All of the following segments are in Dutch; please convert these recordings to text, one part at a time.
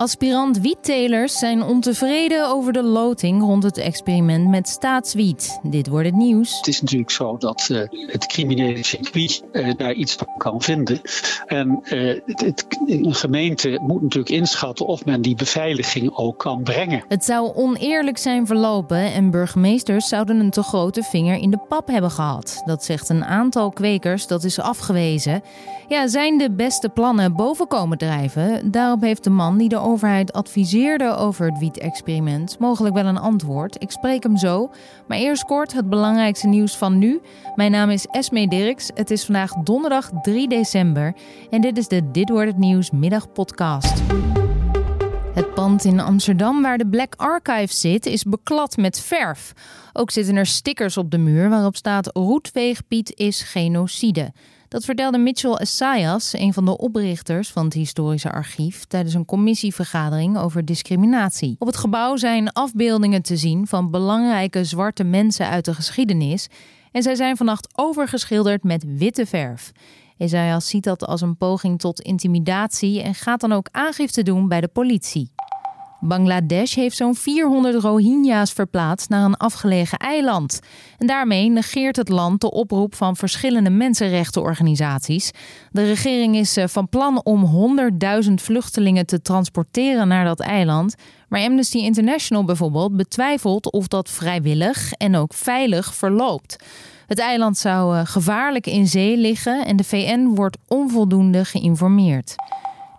Aspirant-wiettelers zijn ontevreden over de loting rond het experiment met staatswiet. Dit wordt het nieuws. Het is natuurlijk zo dat uh, het criminele circuit uh, daar iets van kan vinden. En uh, het, een gemeente moet natuurlijk inschatten of men die beveiliging ook kan brengen. Het zou oneerlijk zijn verlopen en burgemeesters zouden een te grote vinger in de pap hebben gehad. Dat zegt een aantal kwekers dat is afgewezen. Ja, zijn de beste plannen boven komen drijven? Daarop heeft de man die de overheid adviseerde over het wiet-experiment mogelijk wel een antwoord. Ik spreek hem zo. Maar eerst kort het belangrijkste nieuws van nu. Mijn naam is Esme Dirks. Het is vandaag donderdag 3 december. En dit is de Dit wordt het nieuws middagpodcast. Het pand in Amsterdam waar de Black Archive zit is beklad met verf. Ook zitten er stickers op de muur waarop staat Roetveegpiet is genocide. Dat vertelde Mitchell Essayas, een van de oprichters van het historische archief, tijdens een commissievergadering over discriminatie. Op het gebouw zijn afbeeldingen te zien van belangrijke zwarte mensen uit de geschiedenis. En zij zijn vannacht overgeschilderd met witte verf. Essayas ziet dat als een poging tot intimidatie en gaat dan ook aangifte doen bij de politie. Bangladesh heeft zo'n 400 Rohingya's verplaatst naar een afgelegen eiland. En daarmee negeert het land de oproep van verschillende mensenrechtenorganisaties. De regering is eh, van plan om 100.000 vluchtelingen te transporteren naar dat eiland. Maar Amnesty International bijvoorbeeld betwijfelt of dat vrijwillig en ook veilig verloopt. Het eiland zou eh, gevaarlijk in zee liggen en de VN wordt onvoldoende geïnformeerd.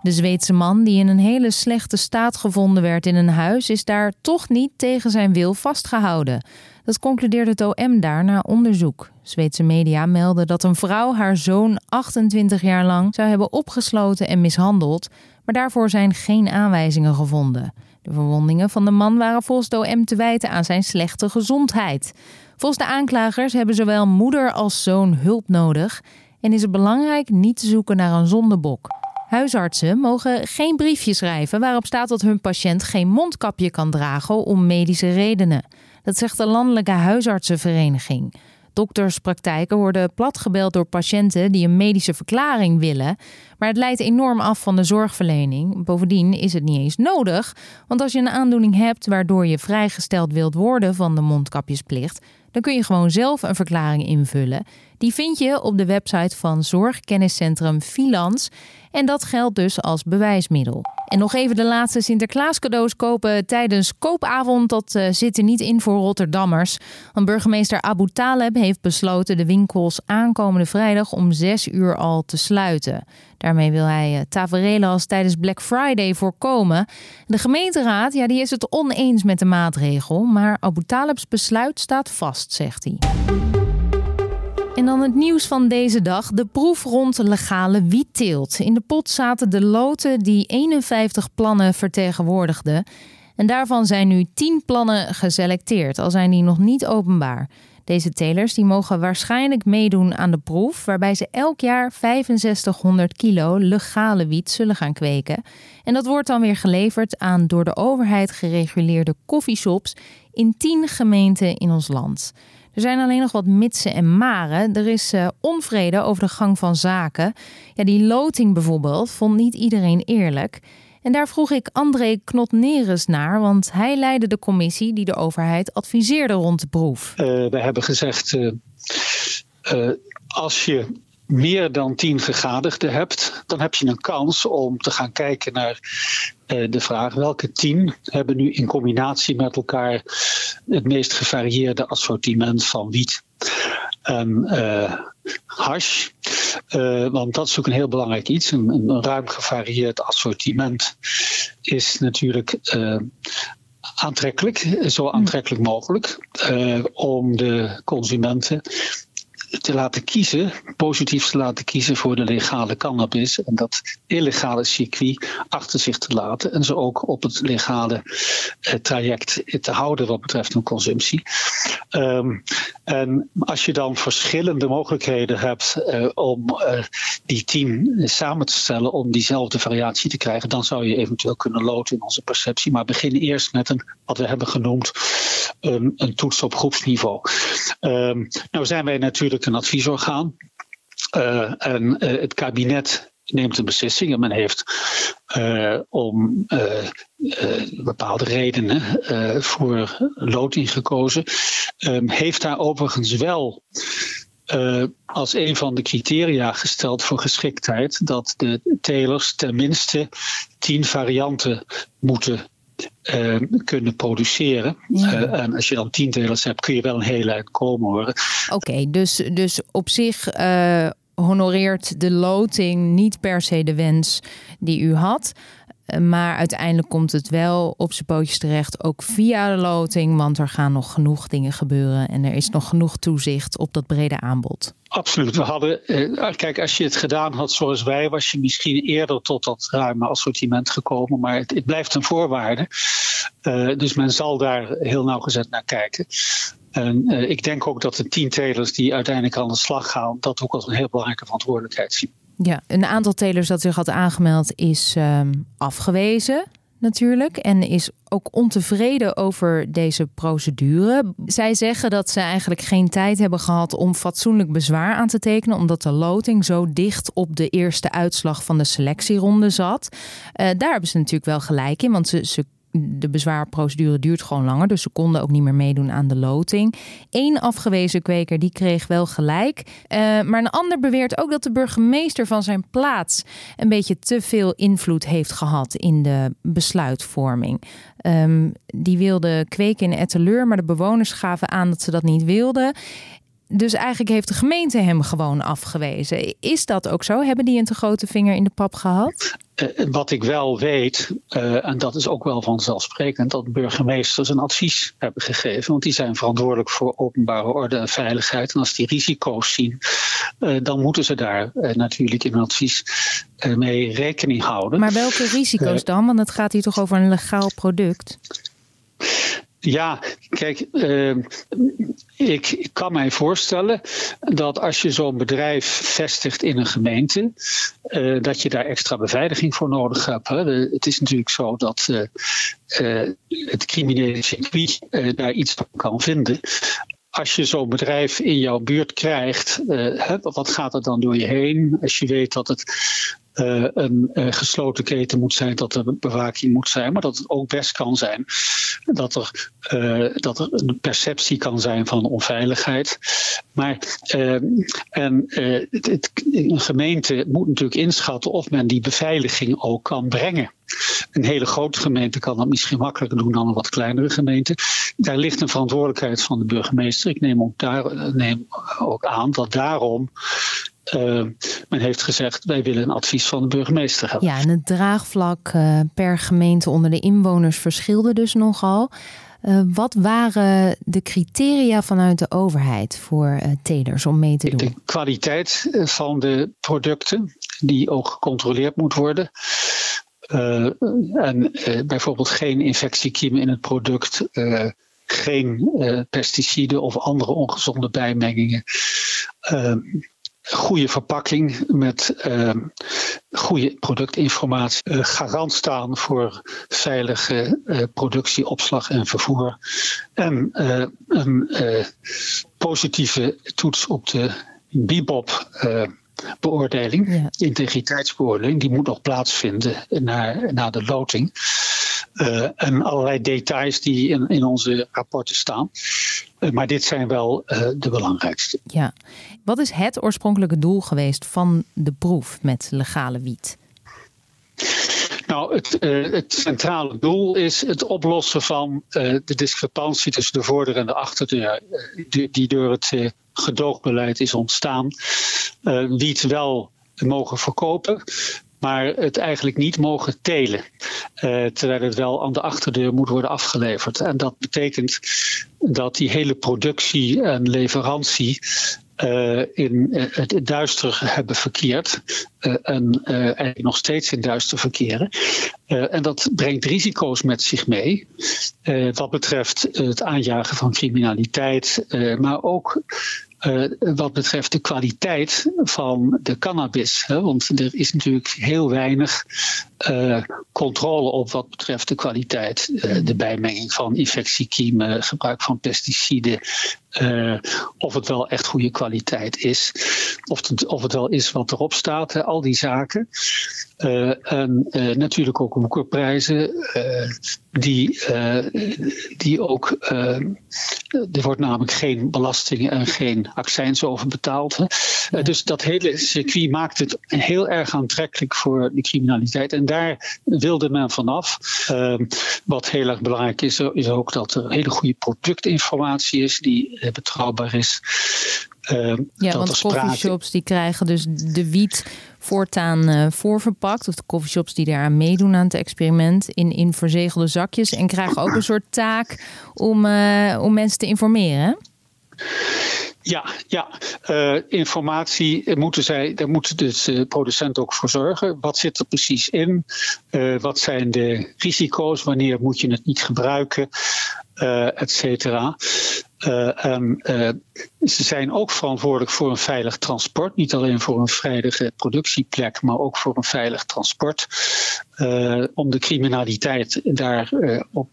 De Zweedse man, die in een hele slechte staat gevonden werd in een huis, is daar toch niet tegen zijn wil vastgehouden. Dat concludeert het OM daar na onderzoek. Zweedse media melden dat een vrouw haar zoon 28 jaar lang zou hebben opgesloten en mishandeld, maar daarvoor zijn geen aanwijzingen gevonden. De verwondingen van de man waren volgens het OM te wijten aan zijn slechte gezondheid. Volgens de aanklagers hebben zowel moeder als zoon hulp nodig en is het belangrijk niet te zoeken naar een zondebok. Huisartsen mogen geen briefje schrijven waarop staat dat hun patiënt geen mondkapje kan dragen om medische redenen. Dat zegt de Landelijke Huisartsenvereniging. Dokterspraktijken worden platgebeld door patiënten die een medische verklaring willen. Maar het leidt enorm af van de zorgverlening. Bovendien is het niet eens nodig. Want als je een aandoening hebt waardoor je vrijgesteld wilt worden van de mondkapjesplicht, dan kun je gewoon zelf een verklaring invullen. Die vind je op de website van Zorgkenniscentrum Filans. En dat geldt dus als bewijsmiddel. En nog even de laatste Sinterklaas cadeaus kopen tijdens koopavond. Dat uh, zit er niet in voor Rotterdammers. Want burgemeester Abu Taleb heeft besloten de winkels aankomende vrijdag om 6 uur al te sluiten. Daarmee wil hij uh, taferelen als tijdens Black Friday voorkomen. De gemeenteraad ja, die is het oneens met de maatregel. Maar Abu Talebs besluit staat vast, zegt hij. En dan het nieuws van deze dag: de proef rond legale wietteelt. In de pot zaten de loten die 51 plannen vertegenwoordigden. En daarvan zijn nu 10 plannen geselecteerd, al zijn die nog niet openbaar. Deze telers die mogen waarschijnlijk meedoen aan de proef, waarbij ze elk jaar 6500 kilo legale wiet zullen gaan kweken. En dat wordt dan weer geleverd aan door de overheid gereguleerde coffeeshops in 10 gemeenten in ons land. Er zijn alleen nog wat mitsen en maren. Er is uh, onvrede over de gang van zaken. Ja, die loting bijvoorbeeld vond niet iedereen eerlijk. En daar vroeg ik André Knotneres naar, want hij leidde de commissie die de overheid adviseerde rond de proef. Uh, we hebben gezegd, uh, als je meer dan tien gegadigden hebt, dan heb je een kans om te gaan kijken naar de vraag welke tien hebben nu in combinatie met elkaar het meest gevarieerde assortiment van wiet en uh, hash. Uh, want dat is ook een heel belangrijk iets. Een, een ruim gevarieerd assortiment is natuurlijk aantrekkelijk, zo aantrekkelijk mogelijk, om de consumenten te laten kiezen, positief te laten kiezen voor de legale cannabis. En dat illegale circuit achter zich te laten. En ze ook op het legale eh, traject te houden wat betreft hun consumptie. Um, en als je dan verschillende mogelijkheden hebt uh, om uh, die team samen te stellen om diezelfde variatie te krijgen, dan zou je eventueel kunnen loten in onze perceptie. Maar begin eerst met een, wat we hebben genoemd, een, een toets op groepsniveau. Um, nou zijn wij natuurlijk een adviesorgaan. Uh, en uh, het kabinet neemt een beslissing en men heeft om bepaalde redenen voor loting gekozen. Ehm, heeft daar overigens wel als een van de criteria gesteld voor geschiktheid dat de telers tenminste tien varianten moeten uh, kunnen produceren. Uh, en als je dan tien telers hebt, kun je wel een hele eind komen horen. Oké, dus, dus op zich uh, honoreert de loting niet per se de wens die u had. Maar uiteindelijk komt het wel op zijn pootjes terecht, ook via de loting, want er gaan nog genoeg dingen gebeuren en er is nog genoeg toezicht op dat brede aanbod. Absoluut. We hadden, eh, kijk, als je het gedaan had zoals wij, was je misschien eerder tot dat ruime assortiment gekomen, maar het, het blijft een voorwaarde. Uh, dus men zal daar heel nauwgezet naar kijken. En uh, ik denk ook dat de tien telers die uiteindelijk aan de slag gaan, dat ook als een heel belangrijke verantwoordelijkheid zien. Ja, een aantal telers dat zich had aangemeld is um, afgewezen natuurlijk en is ook ontevreden over deze procedure. Zij zeggen dat ze eigenlijk geen tijd hebben gehad om fatsoenlijk bezwaar aan te tekenen, omdat de loting zo dicht op de eerste uitslag van de selectieronde zat. Uh, daar hebben ze natuurlijk wel gelijk in, want ze de bezwaarprocedure duurt gewoon langer. Dus ze konden ook niet meer meedoen aan de loting. Eén afgewezen kweker die kreeg wel gelijk. Uh, maar een ander beweert ook dat de burgemeester van zijn plaats een beetje te veel invloed heeft gehad in de besluitvorming. Um, die wilde kweken in Etteleur, maar de bewoners gaven aan dat ze dat niet wilden. Dus eigenlijk heeft de gemeente hem gewoon afgewezen. Is dat ook zo? Hebben die een te grote vinger in de pap gehad? Uh, wat ik wel weet, uh, en dat is ook wel vanzelfsprekend, dat burgemeesters een advies hebben gegeven. Want die zijn verantwoordelijk voor openbare orde en veiligheid. En als die risico's zien, uh, dan moeten ze daar natuurlijk in een advies mee rekening houden. Maar welke risico's dan? Want het gaat hier toch over een legaal product? Ja, kijk, uh, ik kan mij voorstellen dat als je zo'n bedrijf vestigt in een gemeente, uh, dat je daar extra beveiliging voor nodig hebt. Hè. Het is natuurlijk zo dat uh, het criminele circuit daar iets van kan vinden als je zo'n bedrijf in jouw buurt krijgt, wat gaat er dan door je heen? Als je weet dat het uh, een uh, gesloten keten moet zijn, dat er bewaking moet zijn, maar dat het ook best kan zijn dat er, uh, dat er een perceptie kan zijn van onveiligheid. Maar en, het, het, een gemeente moet natuurlijk inschatten of men die beveiliging ook kan brengen. Een hele grote gemeente kan dat misschien makkelijker doen dan een wat kleinere gemeente. Daar ligt een verantwoordelijkheid van de burgemeester. Ik neem ook, daar, neem ook aan dat daarom uh, men heeft gezegd, wij willen een advies van de burgemeester hebben. Ja, en het draagvlak uh, per gemeente onder de inwoners verschilde dus nogal. Uh, wat waren de criteria vanuit de overheid voor telers om mee te doen? De kwaliteit van de producten, die ook gecontroleerd moet worden. en bijvoorbeeld geen infectiekiemen in het product, geen pesticiden of andere ongezonde bijmengingen goede verpakking met uh, goede productinformatie, uh, garant staan voor veilige uh, productie, opslag en vervoer. En een positieve toets op de BIBOP. Beoordeling, ja. integriteitsbeoordeling, die moet nog plaatsvinden na, na de loting. Uh, en allerlei details die in, in onze rapporten staan. Uh, maar dit zijn wel uh, de belangrijkste. Ja. Wat is het oorspronkelijke doel geweest van de proef met legale wiet? Nou, het, het, centrale doel is het oplossen van de discrepantie tussen de voordeur en de achterdeur, die, die door het gedoogbeleid is ontstaan. wiet wel mogen verkopen, maar het eigenlijk niet mogen telen. Uh, terwijl het wel aan de achterdeur moet worden afgeleverd. En dat betekent dat die hele productie en leverantie uh, in het duister hebben verkeerd. En eigenlijk nog steeds in duister verkeren. en dat brengt risico's met zich mee. wat betreft het aanjagen van criminaliteit, maar ook wat betreft de kwaliteit van de cannabis. Hè? Want er is natuurlijk heel weinig uh, controle op wat betreft de kwaliteit, uh, de bijmenging van infectiekiemen, gebruik van pesticiden, uh, of het wel echt goede kwaliteit is, of het, of het wel is wat erop staat, al die zaken. en natuurlijk ook boekenprijzen, die, die ook, er wordt namelijk geen belasting en geen accijns over betaald. Dus dat hele circuit maakt het heel erg aantrekkelijk voor de criminaliteit. En daar wilde men vanaf. Uh, wat heel erg belangrijk is, is ook dat er hele goede productinformatie is die uh, betrouwbaar is. Uh, ja, want coffeeshops die krijgen dus de wiet voortaan uh, voorverpakt. Of de coffeeshops die daaraan meedoen aan het experiment. In, in verzegelde zakjes. En krijgen ook een soort taak om, uh, om mensen te informeren. Ja, ja. Uh, informatie moeten zij, daar moet dus de producent ook voor zorgen. Wat zit er precies in? Uh, wat zijn de risico's? Wanneer moet je het niet gebruiken? Uh, et cetera. Uh, en uh, ze zijn ook verantwoordelijk voor een veilig transport. Niet alleen voor een veilige productieplek, maar ook voor een veilig transport. Uh, om de criminaliteit daar op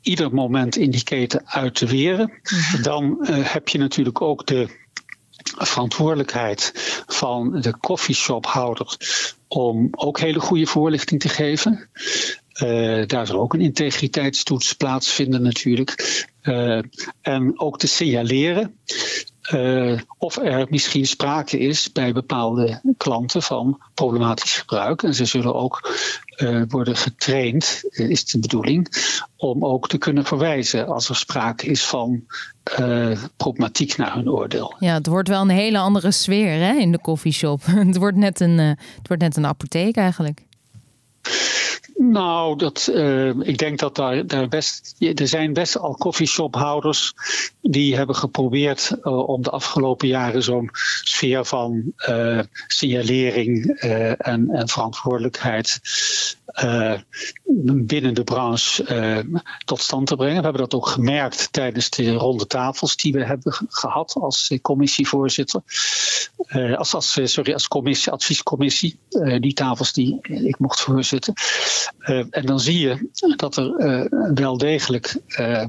ieder moment in die keten uit te weren. Mhm. Dan heb je natuurlijk ook de verantwoordelijkheid van de coffeeshophouder om ook hele goede voorlichting te geven. Uh, daar zal ook een integriteitstoets plaatsvinden natuurlijk. Uh, en ook te signaleren uh, of er misschien sprake is bij bepaalde klanten van problematisch gebruik. En ze zullen ook worden getraind, is de bedoeling, om ook te kunnen verwijzen als er sprake is van problematiek naar hun oordeel. Ja, het wordt wel een hele andere sfeer hè, in de koffieshop. het, wordt net een, het wordt net een apotheek eigenlijk. Nou, dat, uh, ik denk dat daar, daar best. Er zijn best al coffeeshophouders die hebben geprobeerd uh, om de afgelopen jaren zo'n sfeer van uh, signalering en, en, verantwoordelijkheid binnen de branche tot stand te brengen. We hebben dat ook gemerkt tijdens de ronde tafels die we hebben gehad als commissievoorzitter. als, als, sorry, als commissie, adviescommissie. die tafels die ik mocht voorzitten. Uh, en dan zie je dat er uh, wel degelijk uh,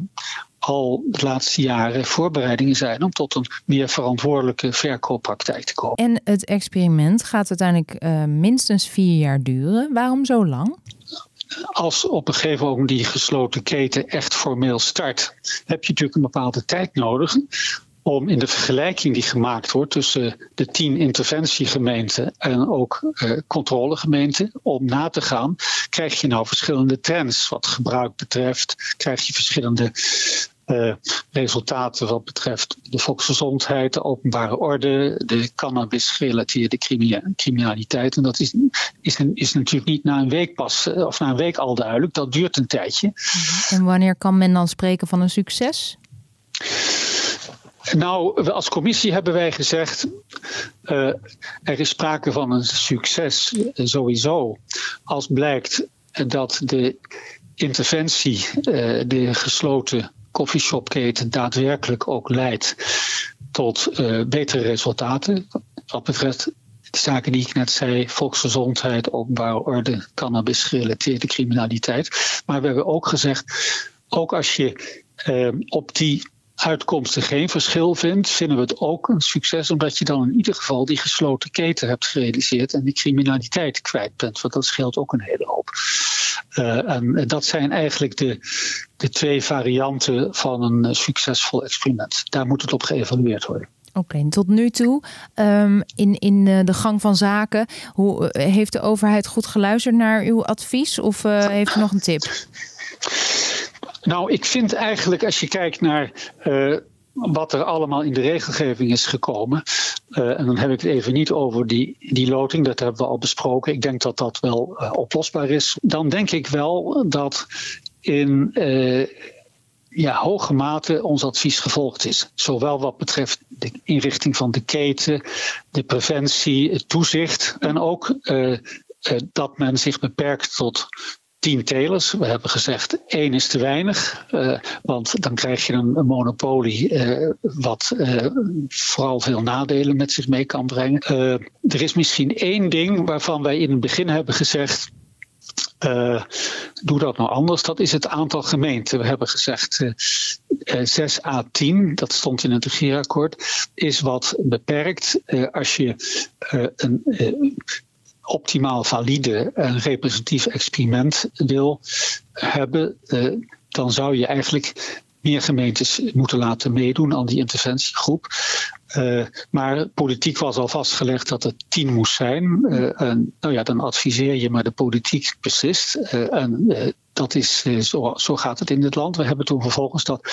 al de laatste jaren voorbereidingen zijn om tot een meer verantwoordelijke verkooppraktijk te komen. En het experiment gaat uiteindelijk minstens vier jaar duren. Waarom zo lang? als op een gegeven moment die gesloten keten echt formeel start, heb je natuurlijk een bepaalde tijd nodig om in de vergelijking die gemaakt wordt tussen de tien interventiegemeenten en ook uh, controlegemeenten, om na te gaan, krijg je nou verschillende trends wat gebruik betreft, krijg je verschillende uh, resultaten wat betreft de volksgezondheid, de openbare orde, de cannabis-gerelateerde criminaliteit. En dat is, is, is, natuurlijk niet na een week pas, eh, of na een week al duidelijk. Dat duurt een tijdje. En wanneer kan men dan spreken van een succes? Nou, als commissie hebben wij gezegd, uh, er is sprake van een succes sowieso. Als blijkt dat de interventie, uh, de gesloten koffieshopketen daadwerkelijk ook leidt tot betere resultaten. Wat betreft de zaken die ik net zei, volksgezondheid, openbare orde, cannabis gerelateerde criminaliteit. Maar we hebben ook gezegd, ook als je op die uitkomsten geen verschil vindt, vinden we het ook een succes, omdat je dan in ieder geval die gesloten keten hebt gerealiseerd en die criminaliteit kwijt bent. Want dat scheelt ook een hele hoop. Uh, en dat zijn eigenlijk de, de twee varianten van een succesvol experiment. Daar moet het op geëvalueerd worden. Oké, okay, tot nu toe um, in, in eh, de gang van zaken, hoe, eh, heeft de overheid goed geluisterd naar uw advies of uh, heeft u nog een tip? Nou, ik vind eigenlijk als je kijkt naar uh, wat er allemaal in de regelgeving is gekomen. Uh, en dan heb ik het even niet over die, die loting, dat hebben we al besproken. Ik denk dat dat wel uh, oplosbaar is. Dan denk ik wel dat in ja, hoge mate ons advies gevolgd is. Zowel wat betreft de inrichting van de keten, de preventie, het toezicht en ook dat men zich beperkt tot tien telers. We hebben gezegd één is te weinig, uh, want dan krijg je een, monopolie uh, wat uh, vooral veel nadelen met zich mee kan brengen. er is misschien één ding waarvan wij in het begin hebben gezegd. doe dat nou anders. Dat is het aantal gemeenten. We hebben gezegd uh, 6 à 10, dat stond in het regeerakkoord, is wat beperkt. als je een optimaal valide en representatief experiment wil hebben, dan zou je eigenlijk meer gemeentes moeten laten meedoen aan die interventiegroep. Uh, maar politiek was al vastgelegd dat het tien moest zijn. En, nou ja, dan adviseer je, maar de politiek beslist. Uh, en dat is, zo, zo gaat het in dit land. We hebben toen vervolgens dat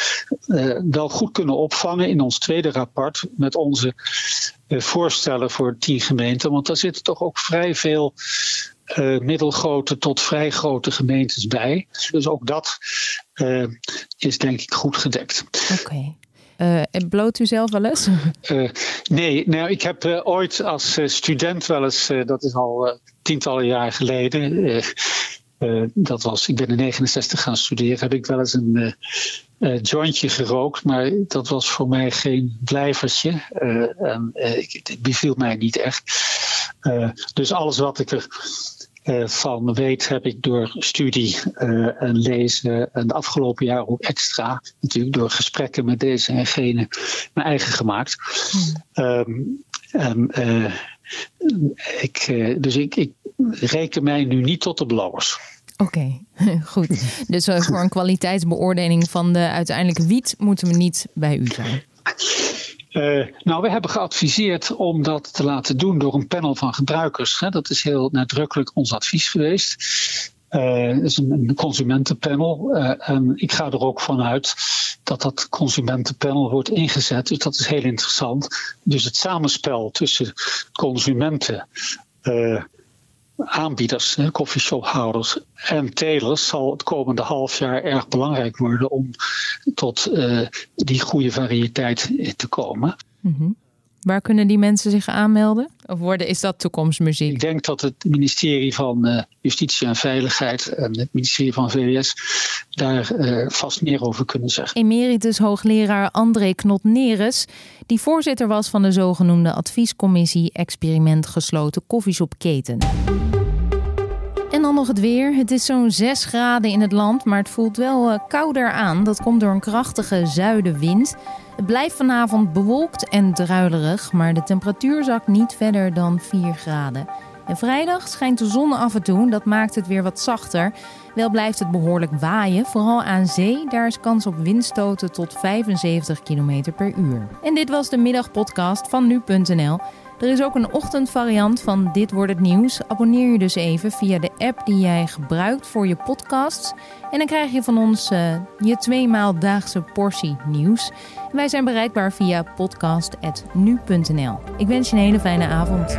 wel goed kunnen opvangen in ons tweede rapport met onze voorstellen voor tien gemeenten. Want daar zitten toch ook vrij veel middelgrote tot vrij grote gemeentes bij. Dus ook dat uh, is denk ik goed gedekt. Oké. Okay. Uh, bloot u zelf wel eens? nee, nou, ik heb ooit als student wel eens, dat is al tientallen jaar geleden, dat was, ik ben in 69 gaan studeren, heb ik wel eens een jointje gerookt, maar dat was voor mij geen blijvertje. en het beviel mij niet echt. dus alles wat ik er uh, van weet heb ik door studie uh, en lezen en de afgelopen jaren ook extra, natuurlijk door gesprekken met deze en gene, mijn eigen gemaakt. Hmm. Um, en, uh, ik, dus ik, ik reken mij nu niet tot de blauwers. Oké, okay, goed. Dus voor een kwaliteitsbeoordeling van de uiteindelijke wiet moeten we niet bij u zijn. Uh, nou, we hebben geadviseerd om dat te laten doen door een panel van gebruikers. Hè. Dat is heel nadrukkelijk ons advies geweest. Uh, is een, consumentenpanel. Uh, en ik ga er ook vanuit dat dat consumentenpanel wordt ingezet. Dus dat is heel interessant. Dus het samenspel tussen consumenten aanbieders, coffeeshophouders en telers zal het komende half jaar erg belangrijk worden om tot uh, die goede variëteit te komen. Mm Waar kunnen die mensen zich aanmelden? Of worden, is dat toekomstmuziek? Ik denk dat het ministerie van uh, Justitie en Veiligheid en het ministerie van VWS daar uh, vast meer over kunnen zeggen. Emeritus hoogleraar André Knot-Neres, die voorzitter was van de zogenoemde adviescommissie Experiment Gesloten Koffieshopketen. En dan nog het weer. Het is zo'n 6 graden in het land, maar het voelt wel uh, kouder aan. Dat komt door een krachtige zuidenwind. Het blijft vanavond bewolkt en druilerig, maar de temperatuur zakt niet verder dan 4 graden. En vrijdag schijnt de zon af en toe, dat maakt het weer wat zachter. Wel blijft het behoorlijk waaien, vooral aan zee. Daar is kans op windstoten tot 75 km per uur. En dit was de middagpodcast van nu.nl. Er is ook een ochtendvariant van Dit wordt het nieuws. Abonneer je dus even via de app die jij gebruikt voor je podcasts. En dan krijg je van ons uh, je tweemaal daagse portie nieuws. Wij zijn bereikbaar via podcast.nu.nl. Ik wens je een hele fijne avond.